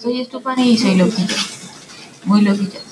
Soy estúpida y soy loquilla, muy loquilla.